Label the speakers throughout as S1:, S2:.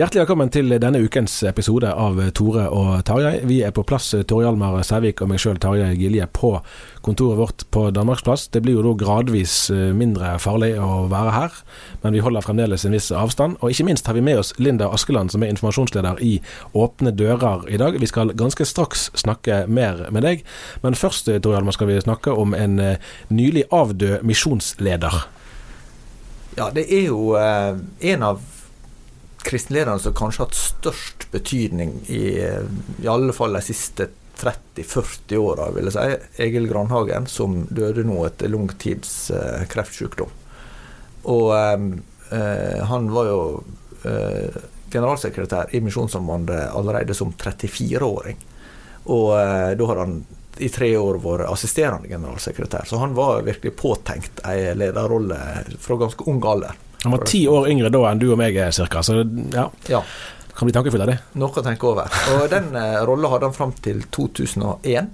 S1: Hjertelig velkommen til denne ukens episode av Tore og Tarjei. Vi er på plass, Tore Hjalmar Sævik og meg sjøl, Tarjei Gilje, på kontoret vårt på Danmarksplass. Det blir jo da gradvis eh, mindre farlig å være her, men vi holder fremdeles en viss avstand. Og ikke minst har vi med oss Linda Askeland, som er informasjonsleder i Åpne dører i dag. Vi skal ganske straks snakke mer med deg, men først Tore Hjalmar, skal vi snakke om en eh, nylig avdød misjonsleder.
S2: Ja, det er jo eh, en av kristenlederne som kanskje har hatt størst betydning i, i alle fall de siste 30-40 åra, vil jeg si. Egil Grandhagen, som døde nå etter lang tids eh, kreftsykdom. Og eh, han var jo eh, generalsekretær i Misjonssambandet allerede som 34-åring. Og eh, da har han i tre år vært assisterende generalsekretær, så han var virkelig påtenkt ei lederrolle fra ganske ung alder.
S1: Han var ti år yngre da enn du og meg er, cirka, så ja.
S2: Ja.
S1: Kan bli tankefull av det.
S2: Noe å tenke over. Og den eh, rolla hadde han fram til 2001.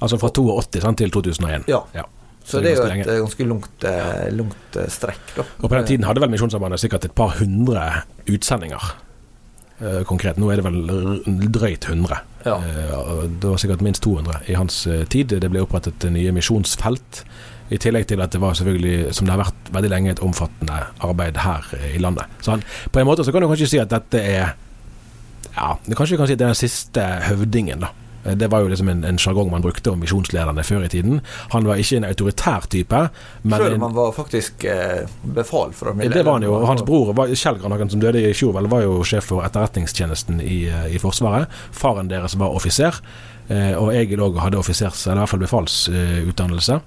S1: Altså fra 82 sant, til 2001.
S2: Ja.
S1: Ja.
S2: Så det er jo et eh, ganske langt, eh, langt eh, strekk, da.
S1: Og på den tiden hadde vel Misjonssambandet sikkert et par hundre utsendinger. eh, konkret. Nå er det vel drøyt 100.
S2: Ja.
S1: Eh, det var sikkert minst 200 i hans eh, tid. Det ble opprettet nye misjonsfelt. I tillegg til at det var selvfølgelig, som det har vært veldig lenge, et omfattende arbeid her eh, i landet. Så han, på en måte så kan du kanskje si at dette er Ja, det kanskje vi kan si at det er den siste høvdingen, da. Eh, Det var jo liksom en, en sjargong man brukte om misjonslederne før i tiden. Han var ikke en autoritær type, men
S2: Selv om han var faktisk eh, befal for
S1: ja, Det var han jo. og Hans bror, var- Kjell Granaken, som døde i fjor, vel, var jo sjef for etterretningstjenesten i, eh, i Forsvaret. Faren deres var offiser, eh, og Egil òg hadde offisers, eller i hvert fall befalsutdannelse.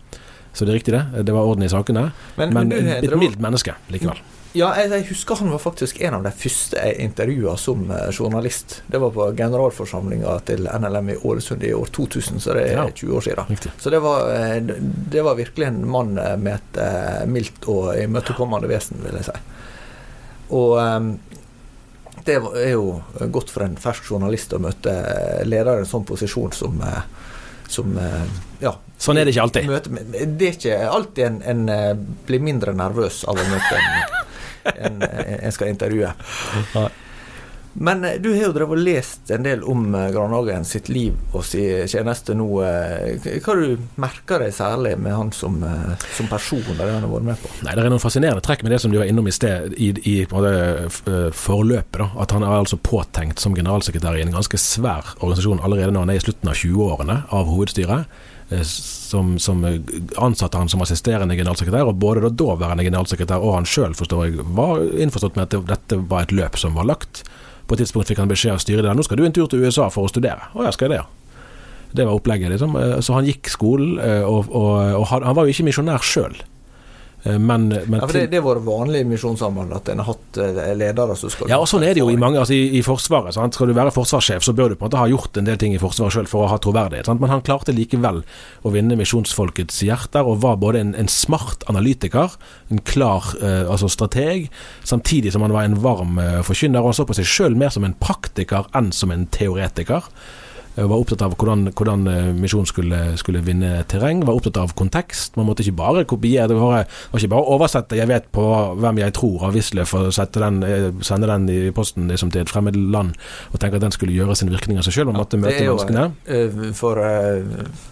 S1: Så det er riktig, det. Det var orden i sakene.
S2: Men-
S1: Men,
S2: men
S1: et
S2: Hendro-
S1: mildt menneske likevel.
S2: Ja, jeg, jeg husker han var faktisk en av de første jeg intervjua som eh, journalist. Det var på generalforsamlinga til NLM i Ålesund i år 2000, så det er
S1: Ja.
S2: 20 år siden.
S1: Riktig.
S2: Så det var, eh, det var virkelig en mann eh, med et mildt og imøtekommende vesen, vil jeg si. Og det er jo godt for en fersk journalist å møte ledere i en sånn posisjon som, som ja,
S1: Sånn er det ikke alltid.
S2: Møte, det er ikke alltid en, en eh, blir mindre nervøs av å møte en, en, skal intervjue. Men eh, du har jo drevet og lest en del om eh, Granhagen sitt liv og sin tjeneste nå. Hva du merker deg særlig med han som, som person, og det han har vært med på?
S1: Nei, Det er noen fascinerende trekk med det som du var innom i sted, i, i forløpet. da, At han er altså påtenkt som generalsekretær i en ganske svær organisasjon allerede når han er i slutten av 20-årene av hovedstyret. Eh, Som, som eh, ansatte han som assisterende generalsekretær, og både da daværende generalsekretær og han sjøl var innforstått med at dette var et løp som var lagt. På et tidspunkt fikk han beskjed av styret der nå skal du en tur til USA for å studere. Å ja, skal jeg det, ja. Det var opplegget, liksom. Eh, Så han gikk skolen, og, og, og han var jo ikke misjonær sjøl. Eh, men, men
S2: ja, for det, det har vært vanlig i Misjonssamband at en har hatt eh, ledere som skal
S1: Ja, og sånn er det jo i mange altså i, i Forsvaret. Sant? Skal du være forsvarssjef, så bør du på en måte ha gjort en del ting i Forsvaret sjøl for å ha troverdighet. Sant? Men han klarte likevel å vinne misjonsfolkets hjerter, og var både en, en smart analytiker, en klar eh, altså strateg, samtidig som han var en varm eh, forkynner. Og han så på seg sjøl mer som en praktiker enn som en teoretiker. Eh, var opptatt av hvordan, hvordan eh, misjonen skulle, skulle, vinne terreng. Var opptatt av kontekst. Man måtte ikke bare kopiere, det var, ikke bare oversette 'jeg vet på hvem jeg tror' av Wisløff og den, eh, sende den i posten liksom, til et fremmed land og tenke at den skulle gjøre sin virkning av seg sjøl. Man måtte ja, møte menneskene.
S2: For uh,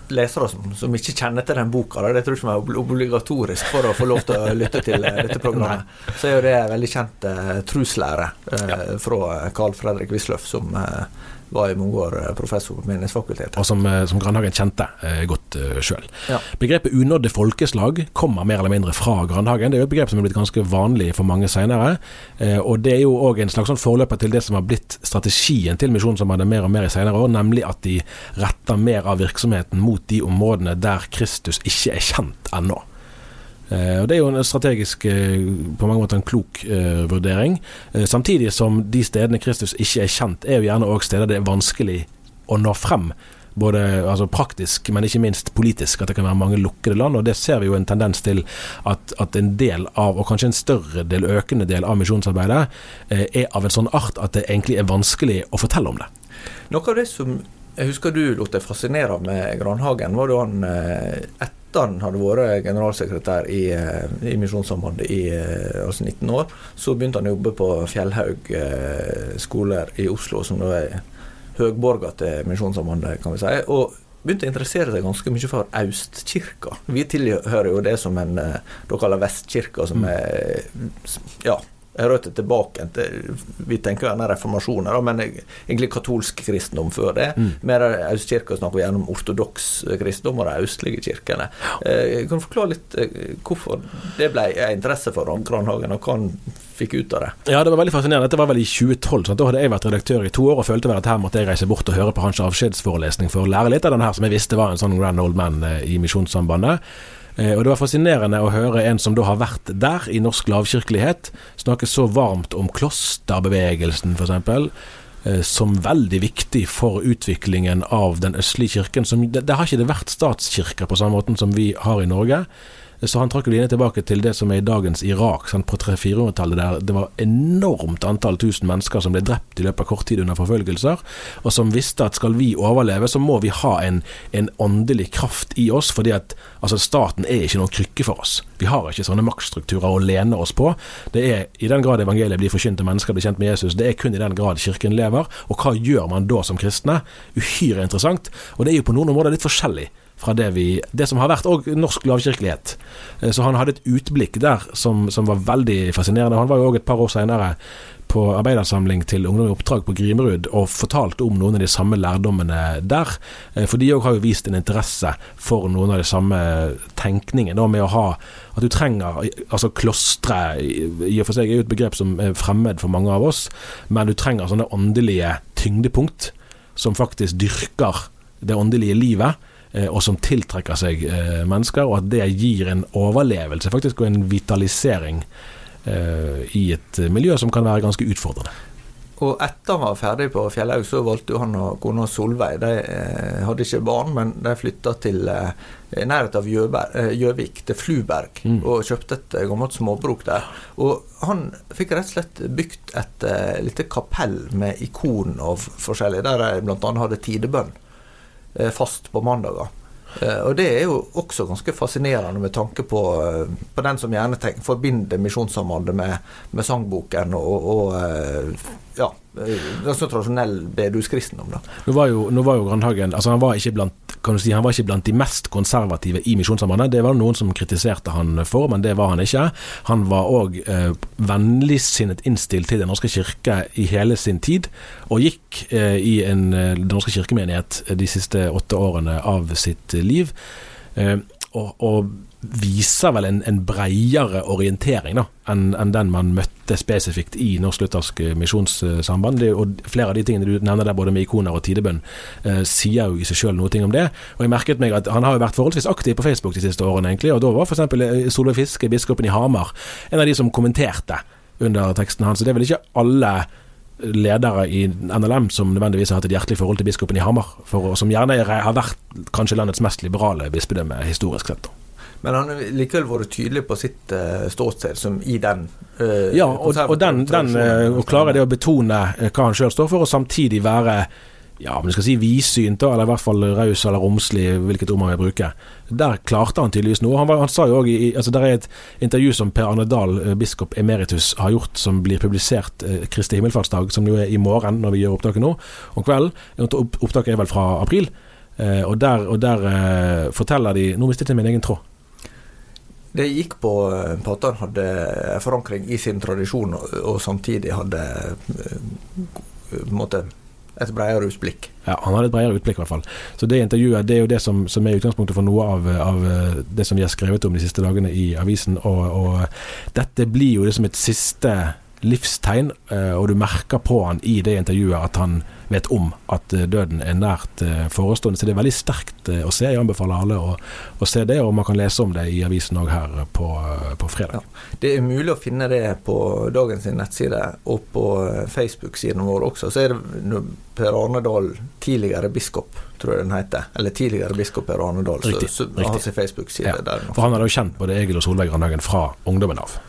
S2: lesere som, som, ikke kjenner til den boka, det tror jeg ikke er obligatorisk for å få lov til å lytte til dette programmet, så er jo det veldig kjent uh, truslære uh, ja. fra Carl Fredrik Wisløff som uh, var i mange år eh, professor på Menighetsfakultetet.
S1: Og som, eh, som Grandhagen kjente eh, godt eh, sjøl. Ja. Begrepet unådde folkeslag kommer mer eller mindre fra Grandhagen. Det er jo et begrep som er blitt ganske vanlig for mange seinere. Eh, og det er jo òg en slags sånn forløper til det som har blitt strategien til Misjonssambandet mer og mer i seinere år, nemlig at de retter mer av virksomheten mot de områdene der Kristus ikke er kjent ennå. Eh, og Det er jo en strategisk, eh, på mange måter en klok uh, vurdering. Samtidig som de stedene Kristus ikke er kjent, er jo gjerne òg steder det er vanskelig å nå frem. Både altså praktisk, men ikke minst politisk. At det kan være mange lukkede land. og Det ser vi jo en tendens til at, at en del av, og kanskje en større del, økende del av misjonsarbeidet, eh, er av en sånn art at det egentlig er vanskelig å fortelle om det.
S2: Noe av det som jeg husker du lot deg fascinere med Granhagen, var da han etter han hadde vært generalsekretær i, eh, i Misjonssambandet i eh, altså 19 år, så begynte han å jobbe på Fjellhaug eh, skoler i Oslo, som da er høgborga til Misjonssambandet, kan vi si. og begynte å interessere seg ganske mye for Austkirka. Vi tilhører jo det som en da kaller Vestkirka, som mm. er ja, røtter tilbake til Vi tenker gjerne reformasjoner, men egentlig katolsk kristendom før det. Mm. Med Østkirka snakker vi gjerne om ortodoks kristendom og de østlige kirkene. Eh, kan du forklare litt eh, hvorfor det ble interesse for Kranhagen, og hva han fikk ut av det?
S1: Ja, det var veldig fascinerende. Dette var vel i 2012. Sant? Da hadde jeg vært redaktør i to år og følte vel at her måtte jeg reise bort og høre på hans avskjedsforelesning for å lære litt av den her som jeg visste var en sånn grand old man eh, i Misjonssambandet. Eh, og Det var fascinerende å høre en som da har vært der, i norsk lavkirkelighet, snakke så varmt om klosterbevegelsen, f.eks. Eh, som veldig viktig for utviklingen av den østlige kirken. Det har ikke det vært statskirker på samme måten som vi har i Norge. Så han trakk linjen tilbake til det som er i dagens Irak, sant, på 300-400-tallet, der det var enormt antall tusen mennesker som ble drept i løpet av kort tid under forfølgelser, og som visste at skal vi overleve, så må vi ha en, en åndelig kraft i oss, fordi at altså, staten er ikke noen krykke for oss. Vi har ikke sånne maktstrukturer å lene oss på. Det er i den grad evangeliet blir forkynt til mennesker blir kjent med Jesus, det er kun i den grad kirken lever. Og hva gjør man da som kristne? Uhyre interessant. Og det er jo på noen områder litt forskjellig fra det vi Det som har vært òg norsk lavkirkelighet. Eh, så han hadde et utblikk der som, som var veldig fascinerende. Han var jo òg et par år seinere på arbeidersamling til Ungdom i oppdrag på Grimerud og fortalte om noen av de samme lærdommene der. Eh, for de òg har jo vist en interesse for noen av de samme tenkningene med å ha at du trenger Altså klostre i og for seg er jo et begrep som er fremmed for mange av oss, men du trenger sånne åndelige tyngdepunkt som faktisk dyrker det åndelige livet og som tiltrekker seg eh, mennesker, og at det gir en overlevelse faktisk og en vitalisering eh, i et miljø som kan være ganske utfordrende.
S2: Og etter han var ferdig på Fjellhaug, så valgte han og kona Solveig De eh, hadde ikke barn, men de flytta til eh, nærheten av Gjøvik, til Fluberg, mm. og kjøpte et gammelt småbruk der. Og han fikk rett og slett bygd et eh, lite kapell med ikon av forskjellig, der de bl.a. hadde tidebønn. Eh, fast på mandager. Eh, og det er jo også ganske fascinerende med tanke på, eh, på den som gjerne tenker, forbinder Misjonssambandet med, med, sangboken og, og ja, ganske tradisjonell bedehuskristendom.
S1: Nå var jo, nå var jo Grandhagen altså han var ikke blant kan du si, han var ikke blant de mest konservative i Misjonssambandet. Det var noen som kritiserte han for, men det var han ikke. Han var òg eh, vennligsinnet innstilt til Den norske kirke i hele sin tid, og gikk eh, i en eh, Den norske kirkemenighet de siste åtte årene av sitt liv. Eh, og, og viser vel en, en bredere orientering enn en den man møtte spesifikt i Norsk-Luthersk Misjonssamband. Og flere av de tingene du nevner der, både med ikoner og tidebønn, eh, sier jo i seg sjøl noe om det. Og jeg merket meg at Han har jo vært forholdsvis aktiv på Facebook de siste årene, egentlig, og da var f.eks. Eh, Solveig Fiske, biskopen i Hamar, en av de som kommenterte under teksten hans. Så det er vel ikke alle ledere i NLM som nødvendigvis har hatt et hjertelig forhold til biskopen i Hamar, for, som gjerne har vært kanskje landets mest liberale bispedømme historisk sett.
S2: Men han har likevel vært tydelig på sitt uh, ståsted, som i den
S1: uh, Ja, og, og den, den uh, å klare det å betone hva han sjøl står for, og samtidig være ja, men skal si vidsynt, eller i hvert fall raus eller romslig, hvilket ord man vil bruke. Der klarte han tydeligvis noe. Han, var, han sa jo også i, altså Der er et intervju som Per Arne Dahl, biskop emeritus, har gjort, som blir publisert eh, Kristi himmelfartsdag, som jo er i morgen når vi gjør opptaket nå, om kvelden. Opptaket er vel fra april. Eh, og der, og der eh, forteller de Nå mistet jeg min egen tråd.
S2: Det gikk på, eh, at han hadde forankring i sin tradisjon, og, samtidig hadde uh, måte, et bredere utblikk.
S1: Ja, han hadde et bredere utblikk, i hvert fall. Så det intervjuet det er jo det som, som er utgangspunktet for noe av, av, eh, det som vi har skrevet om de siste dagene i avisen. Og, og dette blir jo liksom et siste livstegn, og du merker på han i det intervjuet at han vet om at eh, døden er nært eh, forestående. Så det er veldig sterkt eh, å se. Jeg anbefaler alle å, å se det, og man kan lese om det i avisen òg her på, på fredag.
S2: Ja. Det er mulig å finne det på dagens nettside og på Facebook-siden vår også. Så er det Per Arnedal, tidligere biskop, tror jeg den heter. Eller tidligere biskop Per Arnedal.
S1: Riktig.
S2: Så, så har sin Facebook-side
S1: ja. der. For han hadde jo kjent både Egil og Solveig Grandhagen fra ungdommen av.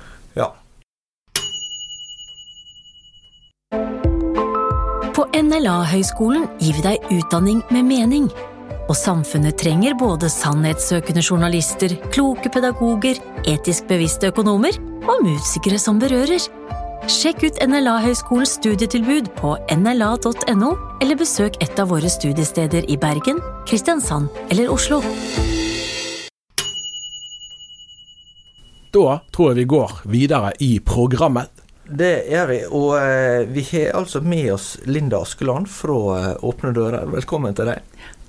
S3: NLA-høgskolen gir vi deg utdanning med mening. Og samfunnet trenger både sannhetssøkende journalister, kloke pedagoger, etisk bevisste økonomer og musikere som berører. Sjekk ut NLA-høyskolens studietilbud på nla.no, eller besøk et av våre studiesteder i Bergen, Kristiansand eller Oslo.
S1: Da tror jeg vi går videre i programmet.
S2: Det gjør vi. Og eh, vi har altså med oss Linda Askeland fra eh, Åpne dører. Velkommen til deg.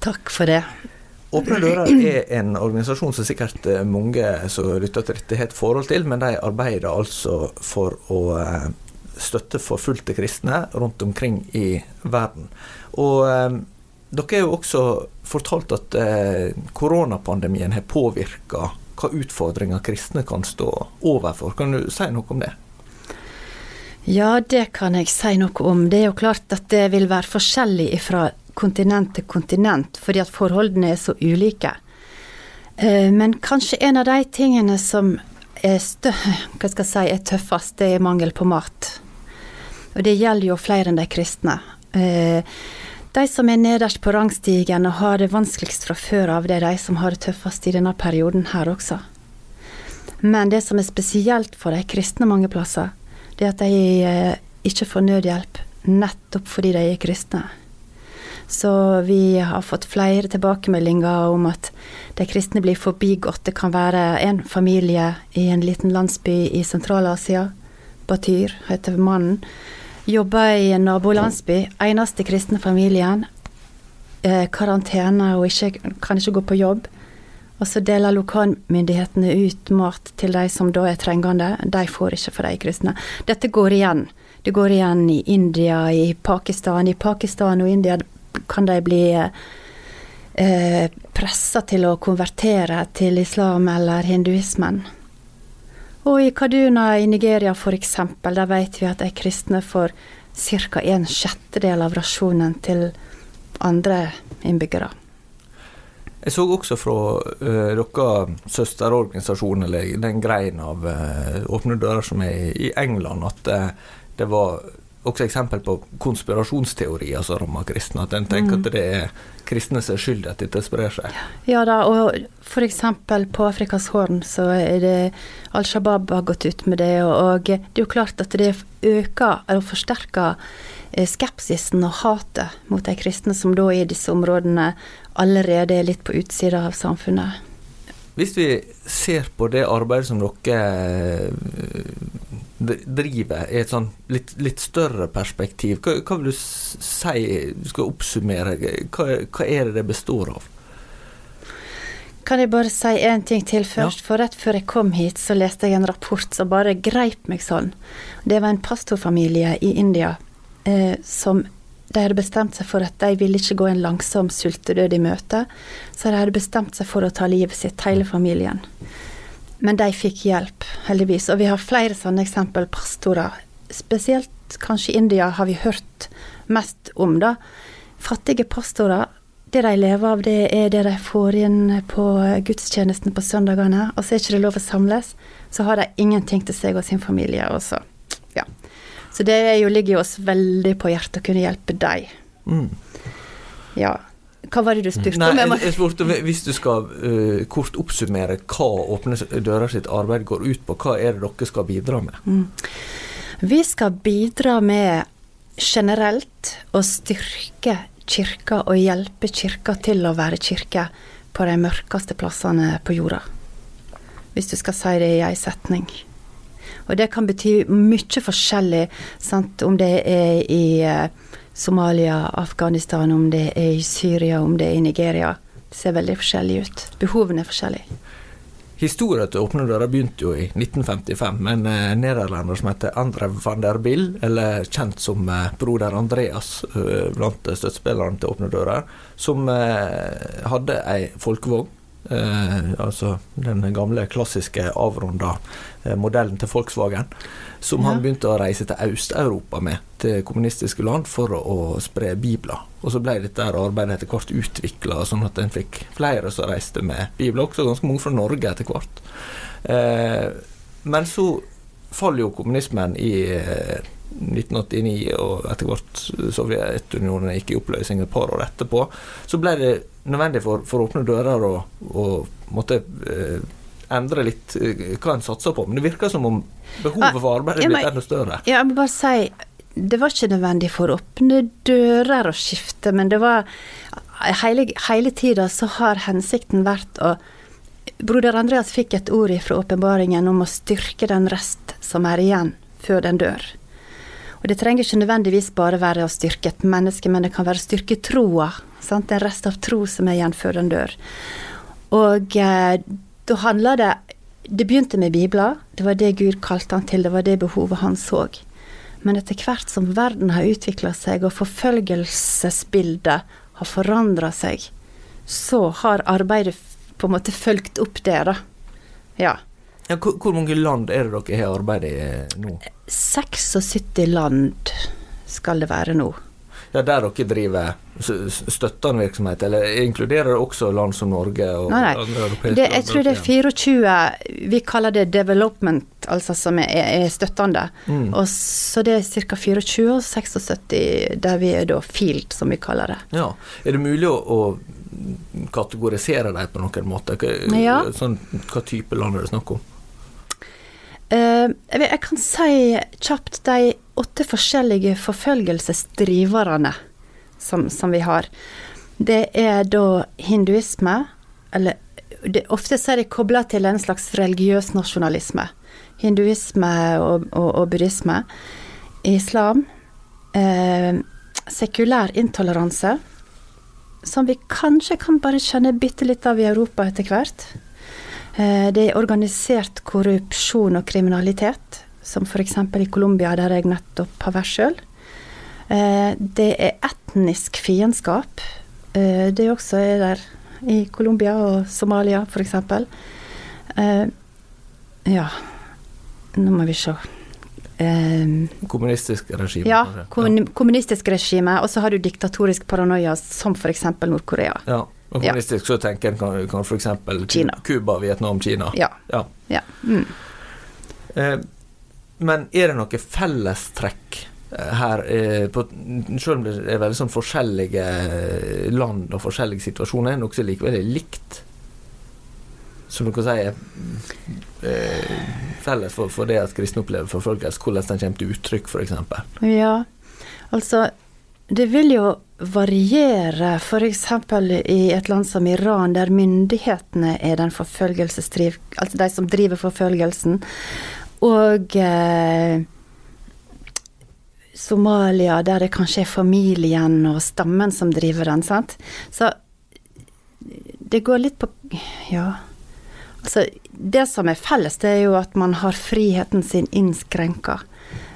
S4: Takk for det.
S2: Åpne dører er en organisasjon som sikkert eh, mange som lytter til dette, har et forhold til, men de arbeider altså for å støtte forfulgte kristne rundt omkring i verden. Og dere har jo også fortalt at koronapandemien har påvirka hva utfordringer kristne kan stå overfor. Kan du si noe om det?
S4: Ja, det kan jeg si noe om. Det er jo klart at det vil være forskjellig fra kontinent til kontinent, fordi at forholdene er så ulike. Eh, men kanskje en av de tingene som er, si, er tøffest, det er mangel på mat. Og det gjelder jo flere enn de kristne. Eh, de som er nederst på rangstigen og har det vanskeligst fra før av, det er de som har det tøffest i denne perioden her også. Men det som er spesielt for de kristne mange plasser, det at de eh, ikke får nødhjelp nettopp fordi de er kristne. Så vi har fått flere tilbakemeldinger om at de kristne blir forbigått. Det kan være en familie i en liten landsby i Sentral-Asia. Batyr heter mannen. Jobber i en nabolandsby. Eneste kristne familien. Eh, karantene og ikke, kan ikke gå på jobb. Og så deler lokalmyndighetene ut mat til de som da er trengende. De får ikke for de kristne. Dette går igjen. Det går igjen i India, i Pakistan. I Pakistan og India kan de bli eh, pressa til å konvertere til islam eller hinduismen. Og i Kaduna i Nigeria f.eks., der vet vi at de kristne får ca. en sjettedel av rasjonen til andre innbyggere.
S2: Jeg så også fra uh, deres søsterorganisasjon, eller den greien av uh, Åpne dører som er i England, at uh, det var også eksempel på konspirasjonsteorier som rammer kristne. At en tenker mm. at det er kristne som er skyld at dette sprer seg.
S4: Ja da, og f.eks. på Afrikas Horn så er det Al Shabaab har gått ut med det, og, og det er jo klart at det øker og forsterker skepsisen og hatet mot de kristne som da i disse områdene allerede er litt på utsida av samfunnet.
S2: Hvis vi ser på det arbeidet som dere eh, driver i et sånn litt, litt større perspektiv, hva, hva, vil du si, du skal oppsummere, hva, hva er det det består av?
S4: Kan jeg bare si en ting til først? For rett før jeg kom hit, så leste jeg en rapport som bare greip meg sånn. Det var en pastorfamilie i India eh, som de hadde bestemt seg for at de ville ikke gå en langsom sultedød i møte, så de hadde bestemt seg for å ta livet sitt, hele familien. Men de fikk hjelp, heldigvis. Og vi har flere sånne eksempel. Pastorer, spesielt kanskje i India, har vi hørt mest om, da. Fattige pastorer. Det de lever av, det er det de får inn på gudstjenesten på søndagene. Og så er ikke det lov å samles. Så har de ingenting til seg og sin familie. Og så, ja. Så det jo, ligger jo oss veldig på hjertet å kunne hjelpe deg.
S2: Mm.
S4: Ja. Hva var det du spurte
S2: Nei,
S4: om?
S2: jeg,
S4: Jeg
S2: spurte hvis du skal uh, kort oppsummere hva Åpne dører sitt arbeid går ut på, hva er det dere skal bidra med?
S4: Mm. Vi skal bidra med generelt å styrke kirka og hjelpe kirka til å være kirke på de mørkeste plassene på jorda. Hvis du skal si det i ei setning. Og det kan bety mye forskjellig, sant? om det er i eh, Somalia, Afghanistan, om det er i Syria, om det er i Nigeria. Det ser veldig forskjellig ut. Behovene er forskjellige.
S2: Historien til Åpne dører begynte jo i 1955 med en nederlender som heter Andre van der Bill, eller kjent som eh, broder Andreas eh, blant støttespillerne til Åpne dører, som hadde ei folkevogn. Eh, altså den gamle, klassiske avrunda eh, modellen til Volkswagen. Som han begynte å reise til Øst-Europa med, til kommunistiske land, for å, å spre bibler. Og så ble dette arbeidet etter hvert utvikla, sånn at en fikk flere som reiste med bibler, også ganske mange fra Norge etter hvert. Eh, men så faller jo kommunismen i eh, 1989, og etter hvert Sovjetunionen gikk i oppløsning et par år etterpå. Så ble det nødvendig for, for åpne dører og, og måtte eh, endre litt eh, hva en satser på. Men det virker som om behovet for arbeid er blitt enda større.
S4: Ja, jeg må bare si det var ikke nødvendig for å åpne dører og skifte, men det var Hele, hele tida så har hensikten vært å Broder Andreas fikk et ord fra åpenbaringen om å styrke den rest som er igjen, før den dør. Og det trenger ikke nødvendigvis bare være å styrke et menneske, men det kan være å styrke troa. Sant? En rest av tro som er igjen før den dør. Og eh, da handla det Det begynte med bibler. Det var det Gud kalte han til, det var det behovet han så. Men etter hvert som verden har utvikla seg, og forfølgelsesbildet har forandra seg, så har arbeidet på en måte fulgt opp det, da. Ja.
S2: Ja, hvor, hvor mange land er det dere har arbeidet i eh, nå?
S4: 76 land skal det være nå.
S2: Ja, Der dere driver støttende virksomhet, eller inkluderer det også land som Norge og
S4: Nei, nei.
S2: andre europeiske
S4: Det,
S2: land?
S4: jeg tror det er 24 Vi kaller det development, altså som er, er støttende.
S2: Mm.
S4: Og så det er ca. 24 og 76 der vi er da field, som vi kaller det.
S2: Ja. Er det mulig å, å kategorisere dem på noen måte? Hva,
S4: Ja.
S2: sånn, hva type land er det snakk om?
S4: Eh, jeg, kan si kjapt de åtte forskjellige forfølgelsesdriverne som, som vi har. Det er da hinduisme, eller det, ofte så er det kobla til en slags religiøs nasjonalisme. Hinduisme og, og, og buddhisme. Islam. Eh, sekulær intoleranse. Som vi kanskje kan bare kjenne bitte litt av i Europa etter hvert. Eh, Det er organisert korrupsjon og kriminalitet, som f.eks. i Colombia, der jeg nettopp har vært sjøl. Det er etnisk fiendskap. Eh, Det også er der i Colombia og Somalia, f.eks. Ja, nå må vi se. Eh,
S2: Kommunistisk regime?
S4: Ja, kommunistisk regime, og så har du diktatorisk paranoia, som f.eks. Nord-Korea.
S2: Ja. Og kommunistisk så tenker en kan, kan f.eks. Cuba, Vietnam, Kina.
S4: Ja.
S2: Ja.
S4: ja. Mm.
S2: Eh, men er det noe fellestrekk eh, her, eh, på, selv om det er veldig sånn forskjellige land og forskjellige situasjoner, er det noe som likevel er likt? Som dere sier eh, felles for, for det at kristne opplever forfølgelse, hvordan den kommer til uttrykk, f.eks.
S4: Ja, altså det vil jo variere, f.eks. i et land som Iran, der myndighetene er den forfølgelsesdriv... Altså de som driver forfølgelsen. Og eh, Somalia, der det kanskje er familien og stammen som driver den, sant. Så det går litt på Ja. Altså, det som er felles, det er jo at man har friheten sin innskrenka.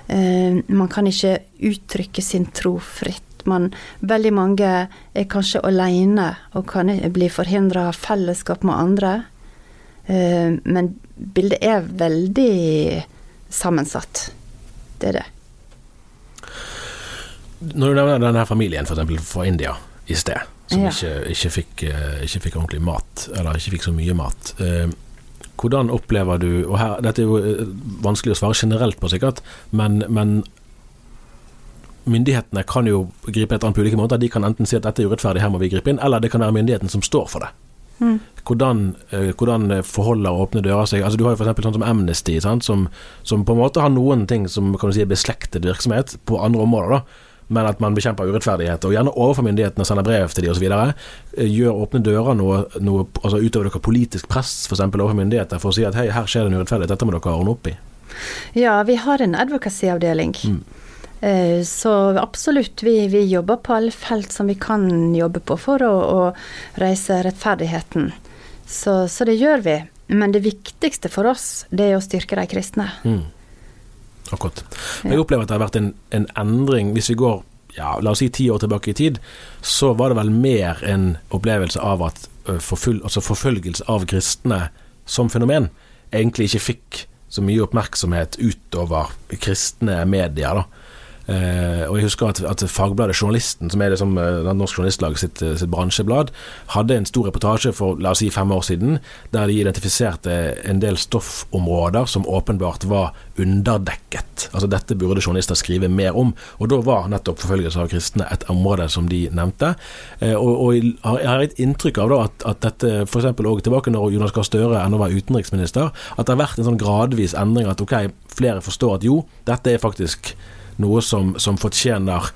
S4: Eh, man kan ikke uttrykke sin tro fritt. Man, veldig mange er kanskje alene og kan bli forhindra av fellesskap med andre. Eh, men bildet er veldig sammensatt. Det er det.
S1: Når du nevner denne familien eksempel fra India i sted, som
S4: Ja.
S1: ikke, ikke, fikk, eh, ikke fikk ordentlig mat, eller ikke fikk så mye mat. Eh, hvordan opplever du og her, Dette er jo vanskelig å svare generelt på, sikkert, men, men myndighetene kan jo gripe et annet på ulike måter. De kan enten si at dette er urettferdig, her må vi gripe inn, eller det kan være myndigheten som står for det. Hvordan, eh, hvordan forholder åpne dører seg Altså Du har jo f.eks. sånn som Amnesty, sant? Som, som på en måte har noen ting som kan du si er beslektet virksomhet på andre områder. da men at man bekjemper urettferdighet, og gjerne overfor myndighetene sender brev til de osv. Gjør Åpne dører noe, noe altså utover dere politisk press f.eks. overfor myndigheter for å si at hei, her skjer det en urettferdighet, dette må dere ordne opp i?
S4: Ja, vi har en advocacy-avdeling. Eh, Så absolutt, vi, vi jobber på alle felt som vi kan jobbe på for å, å reise rettferdigheten. Så, så det gjør vi. Men det viktigste for oss, det er å styrke de kristne.
S1: Akkurat. Men Jeg opplever at det har vært en, en endring. Hvis vi går ja, la oss si ti år tilbake i tid, så var det vel mer en opplevelse av at ø, altså forfølgelse av kristne som fenomen egentlig ikke fikk så mye oppmerksomhet utover kristne medier. da. Eh, og jeg husker at, at Fagbladet Journalisten, som er det som eh, Norsk Journalistlag sitt, eh, sitt bransjeblad, hadde en stor reportasje for la oss si fem år siden, der de identifiserte en del stoffområder som åpenbart var underdekket. Altså Dette burde journalister skrive mer om. Og da var nettopp forfølgelse av kristne et område som de nevnte. Og, og jeg har et inntrykk av da at, at dette f.eks. òg tilbake når Jonas Gahr Støre ennå var utenriksminister, at det har vært en sånn gradvis endring. At ok, flere forstår at jo, dette er faktisk noe som, som fortjener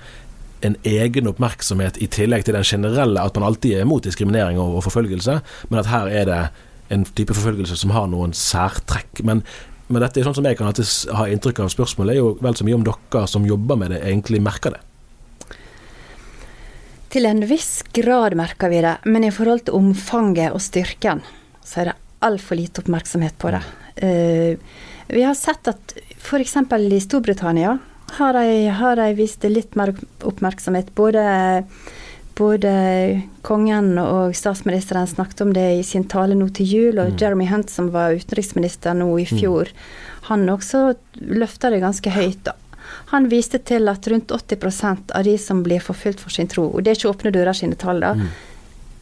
S1: en egen oppmerksomhet i tillegg til den generelle at man alltid er mot diskriminering og, og forfølgelse, men at her er det en type forfølgelse som har noen særtrekk. Men, men dette er sånn som jeg kan alltid ha inntrykk av spørsmålet, er jo vel så mye om dere som jobber med det, egentlig merker det.
S4: Til en viss grad merker vi det, men i forhold til omfanget og styrken, så er det altfor lite oppmerksomhet på det. Uh, vi har sett at f.eks. i Storbritannia har de, har de vist litt mer oppmerksomhet. Både, både kongen og statsministeren snakket om det i sin tale nå til jul, og Jeremy Hunt, som var utenriksminister nå i fjor, han også løfta det ganske høyt. da. Han viste til at rundt 80% av de som blir forfulgt for sin tro, og det er ikke Åpne dører sine tall, da,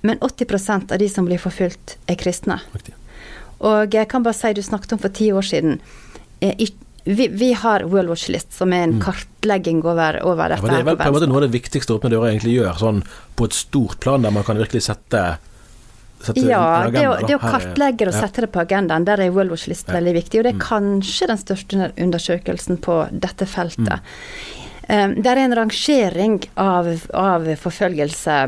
S4: men 80% av de som blir forfulgt, er kristne.
S1: Riktig.
S4: Og jeg kan bare si, du snakket om for ti år siden eh, i, vi, vi har World Watch List, som er en kartlegging over, over dette.
S1: Ja, det er vel
S4: på
S1: en måte noe av det viktigste Åpne dører egentlig gjør, sånn på et stort plan, der man kan virkelig sette, sette
S4: Ja,
S1: en
S4: det å, det å kartlegge og
S1: ja.
S4: sette det på agendaen, der er World Watch List
S1: Ja. Mm.
S4: veldig viktig. Og det er kanskje den største undersøkelsen på dette feltet.
S1: Mm.
S4: Um, det er en rangering av, av forfølgelse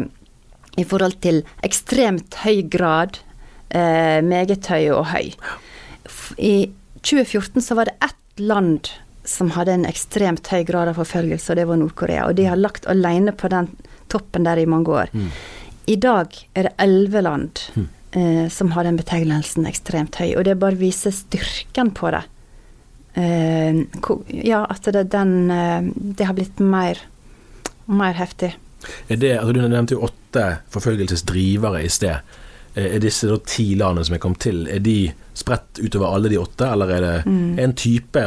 S4: i forhold til ekstremt høy grad, uh, meget høy og høy. I 2014 så var det ett land som hadde en ekstremt høy grad av forfølgelse, og det var Nord-Korea. Og de har lagt alene på den toppen der i mange år. I dag er det elleve land eh, som har den betegnelsen ekstremt høy, og det bare viser styrken på det. Eh, ja, at det, den, eh, det har blitt mer, mer heftig.
S1: Er det, altså Du nevnte jo åtte forfølgelsesdrivere i sted. Eh, Er disse ti landene som er kommet til, er de spredt utover alle de åtte, eller er det en type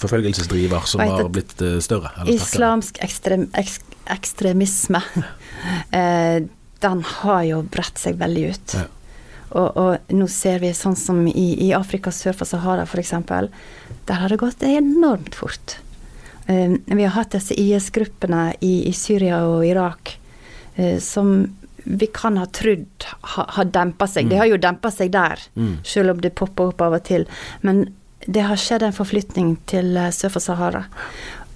S1: forfølgelsesdriver som har blitt eh, større? Eller?
S4: Islamsk ekstrem, ek, ekstremisme, eh, den har jo bredt seg veldig ut.
S1: Ja.
S4: Og, og nå ser vi sånn som i, i Afrika sør for Sahara f.eks. Der har det gått enormt fort. Vi har hatt disse IS-gruppene i, i Syria og Irak som vi kan ha trodd ha, har dempa seg. Det har jo dempa seg der, selv om det popper opp av og til. Men det har skjedd en forflytning til eh, sør for Sahara.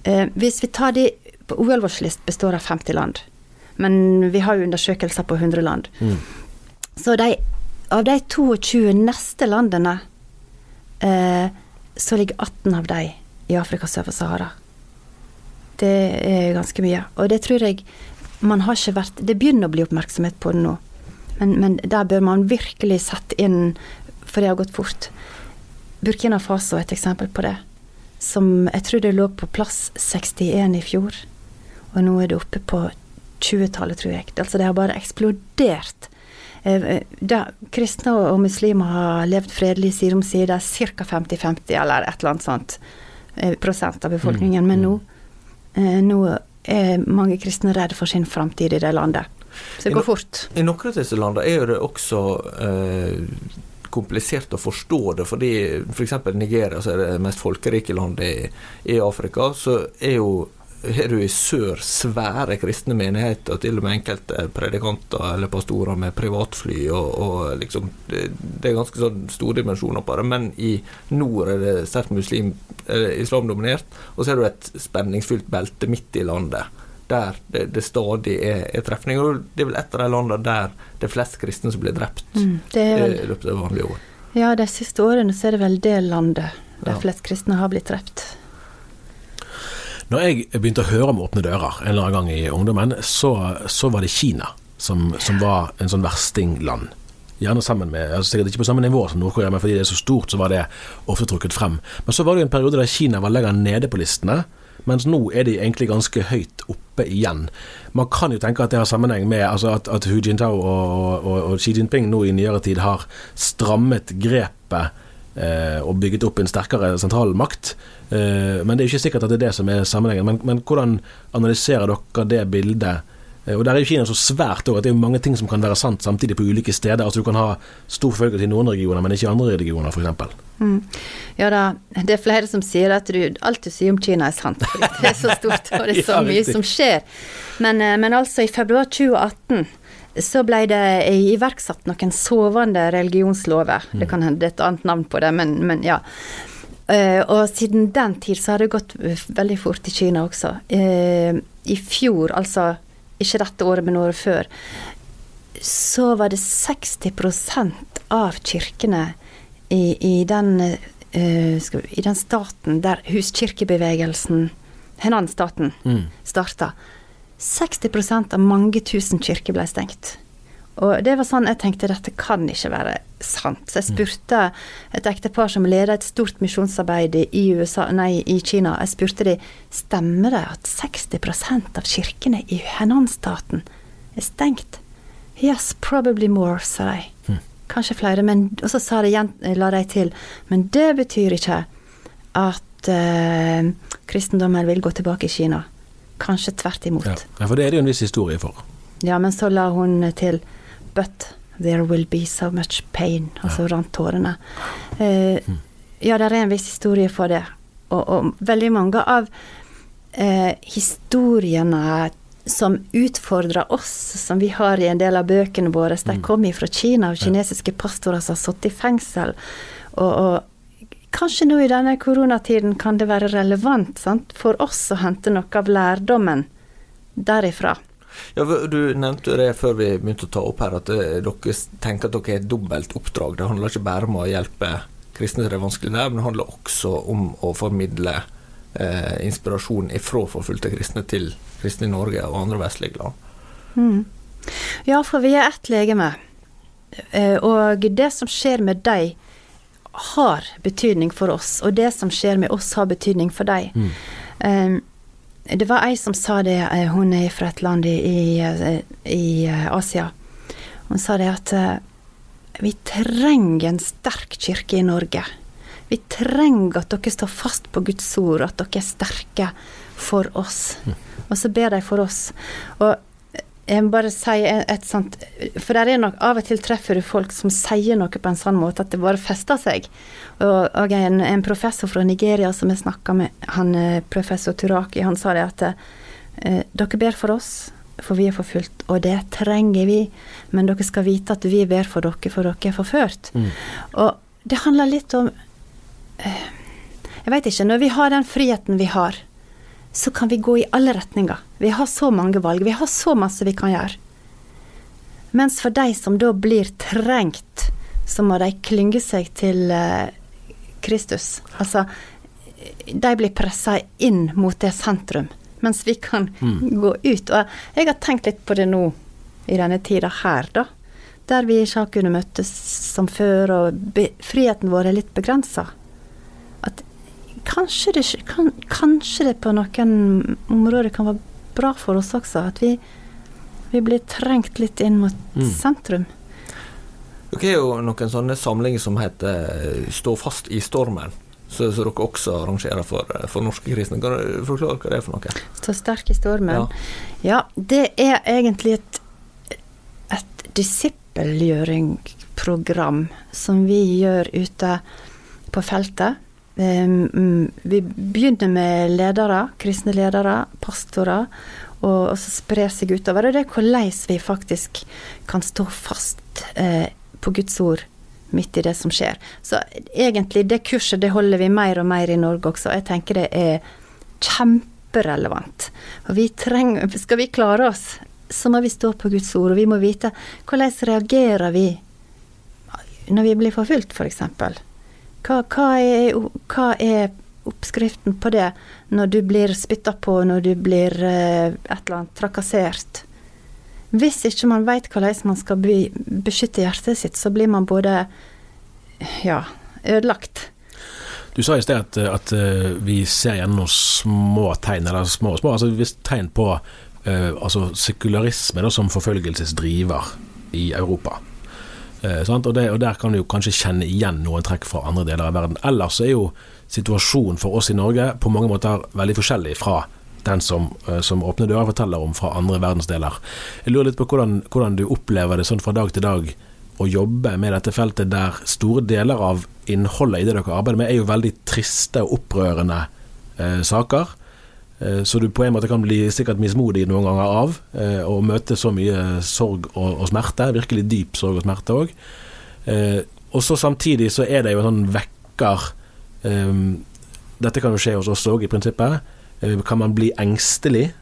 S4: Eh, hvis vi tar de på OL vår List består av 50 land. Men vi har jo undersøkelser på 100 land. Så de, av de 22 neste landene, eh, så ligger 18 av de i Afrika sør for Sahara. Det er ganske mye. Og det tror jeg man har ikke vært Det begynner å bli oppmerksomhet på det nå. Men, men der bør man virkelig sette inn, for det har gått fort. Burkina Faso er et eksempel på det. Som jeg tror det lå på plass 61 i fjor. Og nå er det oppe på 20-tallet, tror jeg. Altså det har bare eksplodert. Eh, eh, da, kristne og muslimer har levd fredelig side om side, ca. 50-50 eller et eller annet sånt eh, prosent av befolkningen.
S1: Mm,
S4: Men nå,
S1: mm.
S4: nå er mange kristne redde for sin framtid i det landet. Så det går fort.
S2: I noen av disse landene er det også eh, komplisert å forstå det, fordi f.eks. For Nigeria, som er det mest folkerike landet i, i Afrika, så er jo har du i sør svære kristne menigheter, til og med enkelte predikanter eller pastorer med privatfly. og, og liksom, det, det, er ganske sånn store dimensjoner på det. Men i nord er det sterkt muslim, eh, islamdominert, og så har du et spenningsfylt belte midt i landet. Der det, det stadig er, er trefninger. og Det er vel et av de landene der det er flest kristne som blir drept mm, vel, i løpet av vanlige år.
S4: Ja, de siste årene så er det vel det landet der ja. flest kristne har blitt drept.
S1: Når jeg begynte å høre om Åpne dører en eller annen gang i ungdommen, så, så var det Kina som, som, var en sånn verstingland. Gjerne sammen med, altså Sikkert ikke på samme nivå som Nord-Korea, men fordi det er så stort, så var det ofte trukket frem. Men så var det en periode der Kina var lenger nede på listene, mens nå er de egentlig ganske høyt oppe igjen. Man kan jo tenke at det har sammenheng med altså at, at Hu Jintao og, og, og Xi Jinping nå i nyere tid har strammet grepet og bygget opp en sterkere sentral makt. men det er jo ikke sikkert at det er det som er sammenhengen. Men, men hvordan analyserer dere det bildet? Eh, og Der er jo Kina så svært òg at det er mange ting som kan være sant samtidig på ulike steder. Altså Du kan ha stor forfølgelse i noen regioner, men ikke i andre regioner, f.eks.
S4: Mm. Ja da, det er flere som sier at du, alt du sier om Kina er sant. Det er så stort, og det er så mye som skjer. Men, eh, men altså, i februar 2018 så ble det iverksatt noen sovende religionslover. Mm. Det kan hende et annet navn på det, men, men ja. Uh, og siden den tid så har det gått veldig fort i Kina også. Uh, I fjor, altså ikke dette året, men året før, så var det 60% av kirkene i, i, den, uh, i den staten der huskirkebevegelsen, Henan-staten, mm. starta. 60% av mange tusen kirker ble stengt. Og det var sånn jeg tenkte dette kan ikke være sant. Så jeg spurte et ektepar som leder et stort misjonsarbeid i, USA, nei, i Kina. Jeg spurte de stemmer det at 60% av kirkene i Henan-staten er stengt. Yes, probably more, sa de. Hm. Kanskje flere. Men, og så sa de, la de til Men det betyr ikke at uh, kristendommen vil gå tilbake i Kina. Kanskje tvert imot. Ja.
S1: ja, for det er det jo en viss historie for.
S4: Ja, men så la hun til But there will be so much pain. Altså ja. rant tårene. Eh, mm. Ja, det er en viss historie for det. Og, og veldig mange av eh, historiene som utfordrer oss, som vi har i en del av bøkene våre, de mm. kommer fra Kina, og kinesiske pastorer som har sittet i fengsel. Og, og, kanskje nå i denne koronatiden kan det være relevant sant, for oss å hente noe av lærdommen derifra.
S2: Ja, Du nevnte det før vi begynte å ta opp her, at eh, dere tenker at dere har et dobbelt oppdrag. Det handler ikke bare om å hjelpe kristne til er vanskelig der, men det handler også om å formidle eh, inspirasjon ifra forfulgte kristne til kristne i Norge og andre vestlige land.
S4: Mm. Ja, for vi er ett legeme. Eh, og det som skjer med deg, har betydning for oss. Og det som skjer med oss, har betydning for deg. Mm. Um, det var ei som sa det, eh, hun er fra et land i, i, eh, i eh, Asia. Hun sa det at vi trenger en sterk kirke i Norge. Vi trenger at dere står fast på Guds ord, at dere er sterke for oss. Mm. Og så ber de for oss. Og jeg må bare si et sånt For der er nok av og til treffer du folk som sier noe på en sånn måte at det bare fester seg. Og, og en, en, professor fra Nigeria som jeg snakka med, han eh, professor Turaki, han sa det at eh, dere ber for oss, for vi er forfulgt, og det trenger vi. Men dere skal vite at vi ber for dere, for dere er forført. Mm. Og det handler litt om eh, Jeg veit ikke. Når vi har den friheten vi har, så kan vi gå i alle retninger. Vi har så mange valg. Vi har så masse vi kan gjøre. Mens for de som da blir trengt, så må de klynge seg til uh, Kristus. Altså, de blir pressa inn mot det sentrum, mens vi kan mm. gå ut. Og jeg har tenkt litt på det nå, i denne tida her, da. der vi ikke har kunnet møtes som før, og friheten vår er litt begrensa. Kanskje det, kan, kanskje det på noen områder kan være bra for oss også, at vi, vi blir trengt litt inn mot mm. sentrum.
S2: Dere har jo noen sånne samlinger som heter eh, Stå fast i stormen. Så, så dere også arrangerer for, eh, for norske kristne. Kan du forklare hva det er for noe?
S4: Stå sterk i stormen? Ja, ja det er egentlig et, et disippelgjøringsprogram som vi gjør ute på feltet. Um, vi begynner med ledere, kristne ledere, pastorer, og, så sprer seg utover. Og det er hvordan vi faktisk kan stå fast eh, på Guds ord midt i det som skjer. Så egentlig, det kurset det holder vi mer og mer i Norge også. Jeg tenker det er kjemperelevant. Og vi trenger, skal vi klare oss, så må vi stå på Guds ord, og vi må vite hvordan reagerer vi når vi blir forfulgt, f.eks. For hva, hva, er, hva er oppskriften på det når du blir spytta på, når du blir eh, et eller annet trakassert? Hvis ikke man veit hvordan man skal beskytte hjertet sitt, så blir man både ja, ødelagt.
S1: Du sa i sted at, at uh, vi ser gjennom små tegn, eller små små, altså hvis tegn på uh, altså sekularisme da, som forfølgelsesdriver i Europa. Uh, og, det, og, Der kan du jo kanskje kjenne igjen noen trekk fra andre deler av verden. Ellers er jo situasjonen for oss i Norge på mange måter veldig forskjellig fra den som, eh, som Åpne dører forteller om fra andre verdensdeler. Jeg lurer litt på hvordan, hvordan, du opplever det sånn fra dag til dag å jobbe med dette feltet, der store deler av innholdet i det dere arbeider med, er jo veldig triste og opprørende eh, saker. Eh, så du på en måte kan bli sikkert mismodig noen ganger av eh, å møte så mye sorg og, og smerte. Virkelig dyp sorg og smerte òg. Eh, og så samtidig så er det jo en sånn vekker eh, Dette kan jo skje hos oss òg, i prinsippet Eh, kan man bli engstelig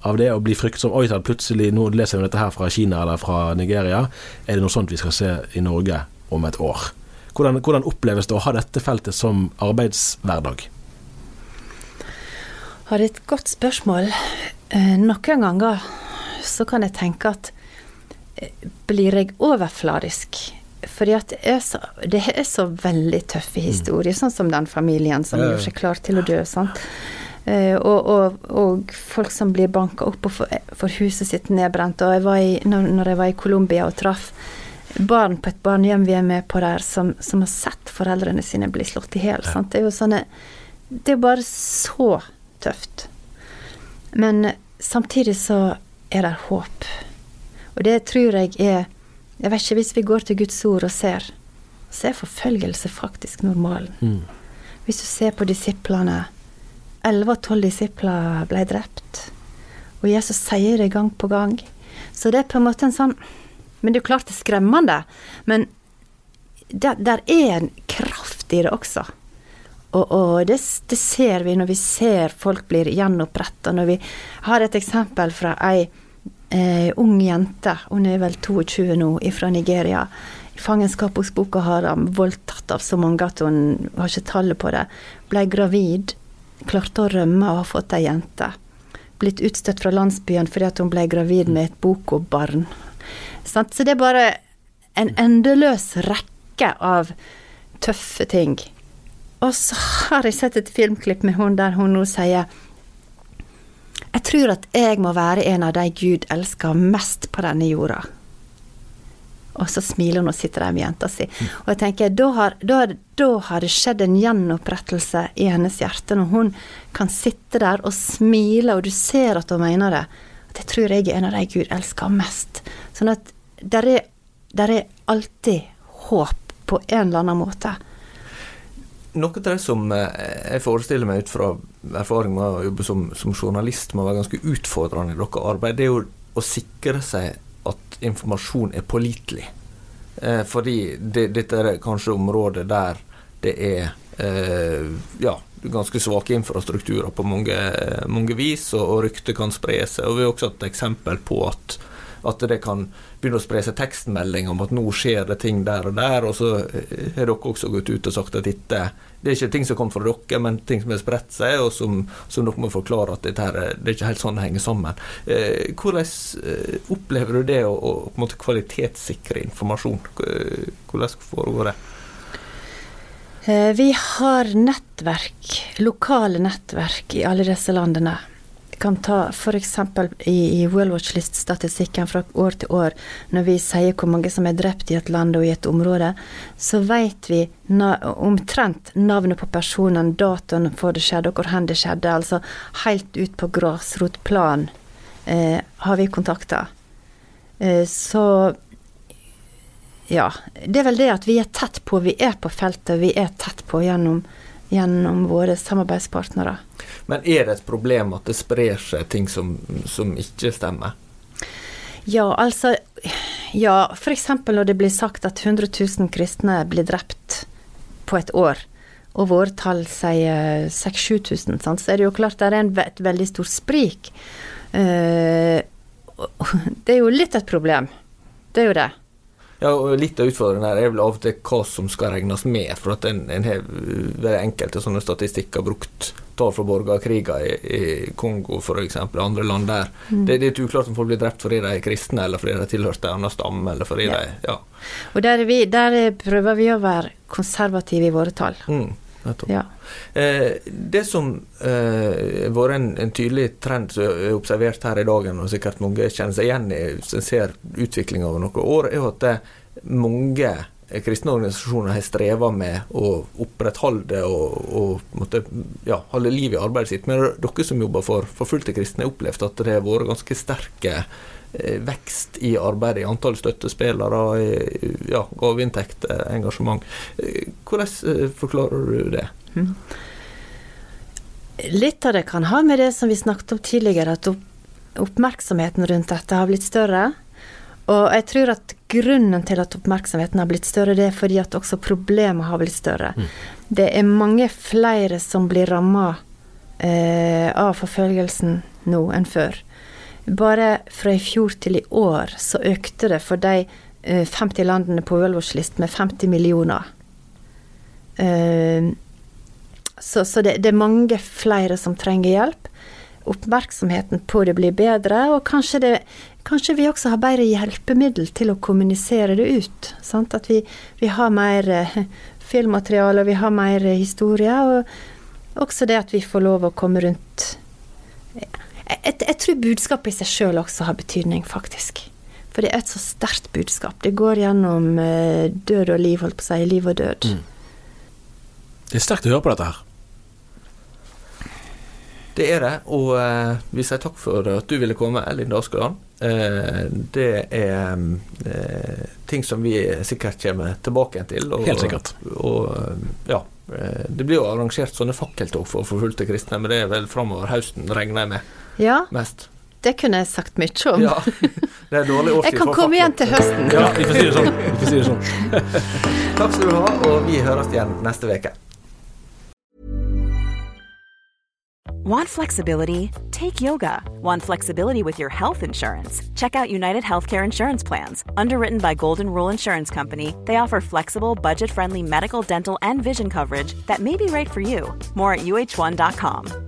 S1: av det og bli fryktsom? Oi sann, plutselig, nå leser vi dette her fra Kina eller fra Nigeria. Er det noe sånt vi skal se i Norge om et år? Hvordan, hvordan oppleves det å ha dette feltet som arbeidshverdag?
S4: Har et godt spørsmål. Eh, noen ganger så kan jeg tenke at eh, blir jeg overfladisk? Fordi at det er så, det er så veldig tøffe historier, mm. sånn som den familien som ja, ja. gjør seg klar til å dø. sant? Eh, og, og, og, folk som blir banka opp og får huset sitt nedbrent. Og jeg var i, når jeg var i Colombia og traff barn på et barnehjem vi er med på der, som, som har sett foreldrene sine bli slått i hjel. Ja. Det er jo sånne Det er bare så tøft. Men samtidig så er det håp. Og det tror jeg er Jeg vet ikke, hvis vi går til Guds ord og ser, så er forfølgelse faktisk normalen. Mm. Hvis du ser på disiplene Elleve av tolv disipler ble drept. Og Jesus sier det gang på gang. Så det er på en måte en sånn Men det er jo klart det er skremmende. Men der, der er en kraft i det også. Og, og det, det, ser vi når vi ser folk blir gjenoppretta. Når vi har et eksempel fra ei eh, ung jente, hun er vel 22 nå, fra Nigeria. I fangenskap hos Boko Haram, voldtatt av så mange at hun har ikke tallet på det. Ble gravid klarte å rømme og har fått ei jente. Blitt utstøtt fra landsbyen fordi hun ble gravid med et bokobarn. Så det er bare en endeløs rekke av tøffe ting. Og så har jeg sett et filmklipp med hun der hun nå sier Jeg tror at jeg må være en av de Gud elsker mest på denne jorda. Og så smiler hun og sitter der med jenta si. Og jeg tenker, da har, da, da har det skjedd en gjenopprettelse i hennes hjerte, når hun kan sitte der og smile, og du ser at hun mener det. «Jeg tror jeg er en av de Gud elsker mest. Sånn at der er, der er alltid håp på en eller annen måte.
S2: Noe av det som eh, jeg forestiller meg ut fra erfaring med å jobbe som, som journalist, må være ganske utfordrende i deres arbeid, det er jo å sikre seg at informasjon er pålitelig. Eh, fordi det, dette er kanskje området der det er eh, ja, ganske svake infrastrukturer på mange, mange vis, og, og rykter kan spre seg. Og Vi har også hatt eksempel på at, At det kan begynne å spre seg tekstmelding om at nå skjer det ting der og der, og så har dere også gått ut og sagt at dette det er ikke ting som kom fra dere, men ting som har spredt seg, og som, som, dere må forklare at dette her, det er ikke helt sånn det henger sammen. Eh, hvordan eh, opplever du det å, å på en måte kvalitetssikre informasjon? Hvordan foregår det?
S4: Eh, vi har nettverk, lokale nettverk i alle disse landene kan ta f.eks. i, i World Watch List-statistikken fra år til år, når vi sier hvor mange som er drept i et land og i et område, så vet vi na omtrent navnet på personen, datoen for det skjedde, og hvor hen det skjedde. Altså helt ut på grasrotplan eh, har vi kontakter. Eh, så ja. Det er vel det at vi er tett på. Vi er på feltet, vi er tett på gjennom, gjennom våre samarbeidspartnere.
S2: Men er det et problem at det sprer seg ting som, som ikke stemmer?
S4: Ja, altså Ja, f.eks. når det blir sagt at 100 000 kristne blir drept på et år, og våre tall sier 6000-7000, så er det jo klart det er en, et veldig stort sprik. Uh, det er jo litt et problem. Det er jo det.
S2: Ja, og Litt av utfordringen her er vel av og til hva som skal regnes med. For at en, en har enkelte sånne statistikker brukt tall fra borgerkriger i, i Kongo f.eks., andre land der. Mm. Det, det, er litt uklart om folk blir drept fordi de er kristne, eller fordi de tilhørte en annen stamme, eller fordi ja. de ja.
S4: Og der, vi, der, prøver vi å være konservative i våre tall.
S2: Mm. Ja. Eh, det som eh, har vært en, en, tydelig trend som er observert her i dag, og sikkert mange kjenner seg igjen i en ser utviklinga over noen år, er at det, mange kristne organisasjoner har streva med å opprettholde og, og måtte, ja, holde liv i arbeidet sitt. Men dere som jobber for forfulgte kristne, har opplevd at det har vært ganske sterke eh, vekst i arbeidet, i antall støttespillere, i ja, gaveinntekt, engasjement. Eh, hvordan eh, forklarer du det? Mm.
S4: Litt av det kan ha med det som vi snakket om tidligere, at oppmerksomheten rundt dette har blitt større. Og jeg tror at grunnen til at oppmerksomheten har blitt større, det er fordi at også problemet har blitt større. Mm. Det er mange flere som blir ramma eh, av forfølgelsen nå enn før. Bare fra i fjor til i år så økte det for de eh, 50 landene på World med 50 millioner. Eh, så, så det, det, er mange flere som trenger hjelp. Oppmerksomheten på det blir bedre, og kanskje det Kanskje vi også har bedre hjelpemiddel til å kommunisere det ut. Sant? At vi, vi, har mer eh, filmmateriale, vi har mer eh, historie. Og også det at vi får lov å komme rundt Jeg, jeg, jeg tror budskapet i seg sjøl også har betydning, faktisk. For det er et så sterkt budskap. Det går gjennom eh, død og liv, holdt på å si. Liv og død. Mm.
S1: Det er sterkt å høre på dette her.
S2: Det er det, og eh, vi sier takk for at du ville komme, Elin Daskeland. Eh, det er eh, ting som vi sikkert kommer tilbake til.
S1: Og, Helt sikkert.
S2: Og, eh, ja, eh, det blir jo arrangert sånne fakkeltog for forfulgte kristne, men det er vel framover høsten, regner jeg med.
S4: Ja.
S2: Mest.
S4: Det kunne jeg sagt mye om.
S2: Ja, det er dårlig årstid
S4: Jeg kan komme igjen til høsten.
S1: Ja, vi får si det sånn. Vi får si det sånn.
S2: Takk skal du ha, og vi høres igjen neste uke.
S5: Want flexibility? Take yoga. Want flexibility with your health insurance? Check out United Healthcare Insurance Plans. Underwritten by Golden Rule Insurance Company, they offer flexible, budget friendly medical, dental, and vision coverage that may be right for you. More at uh1.com.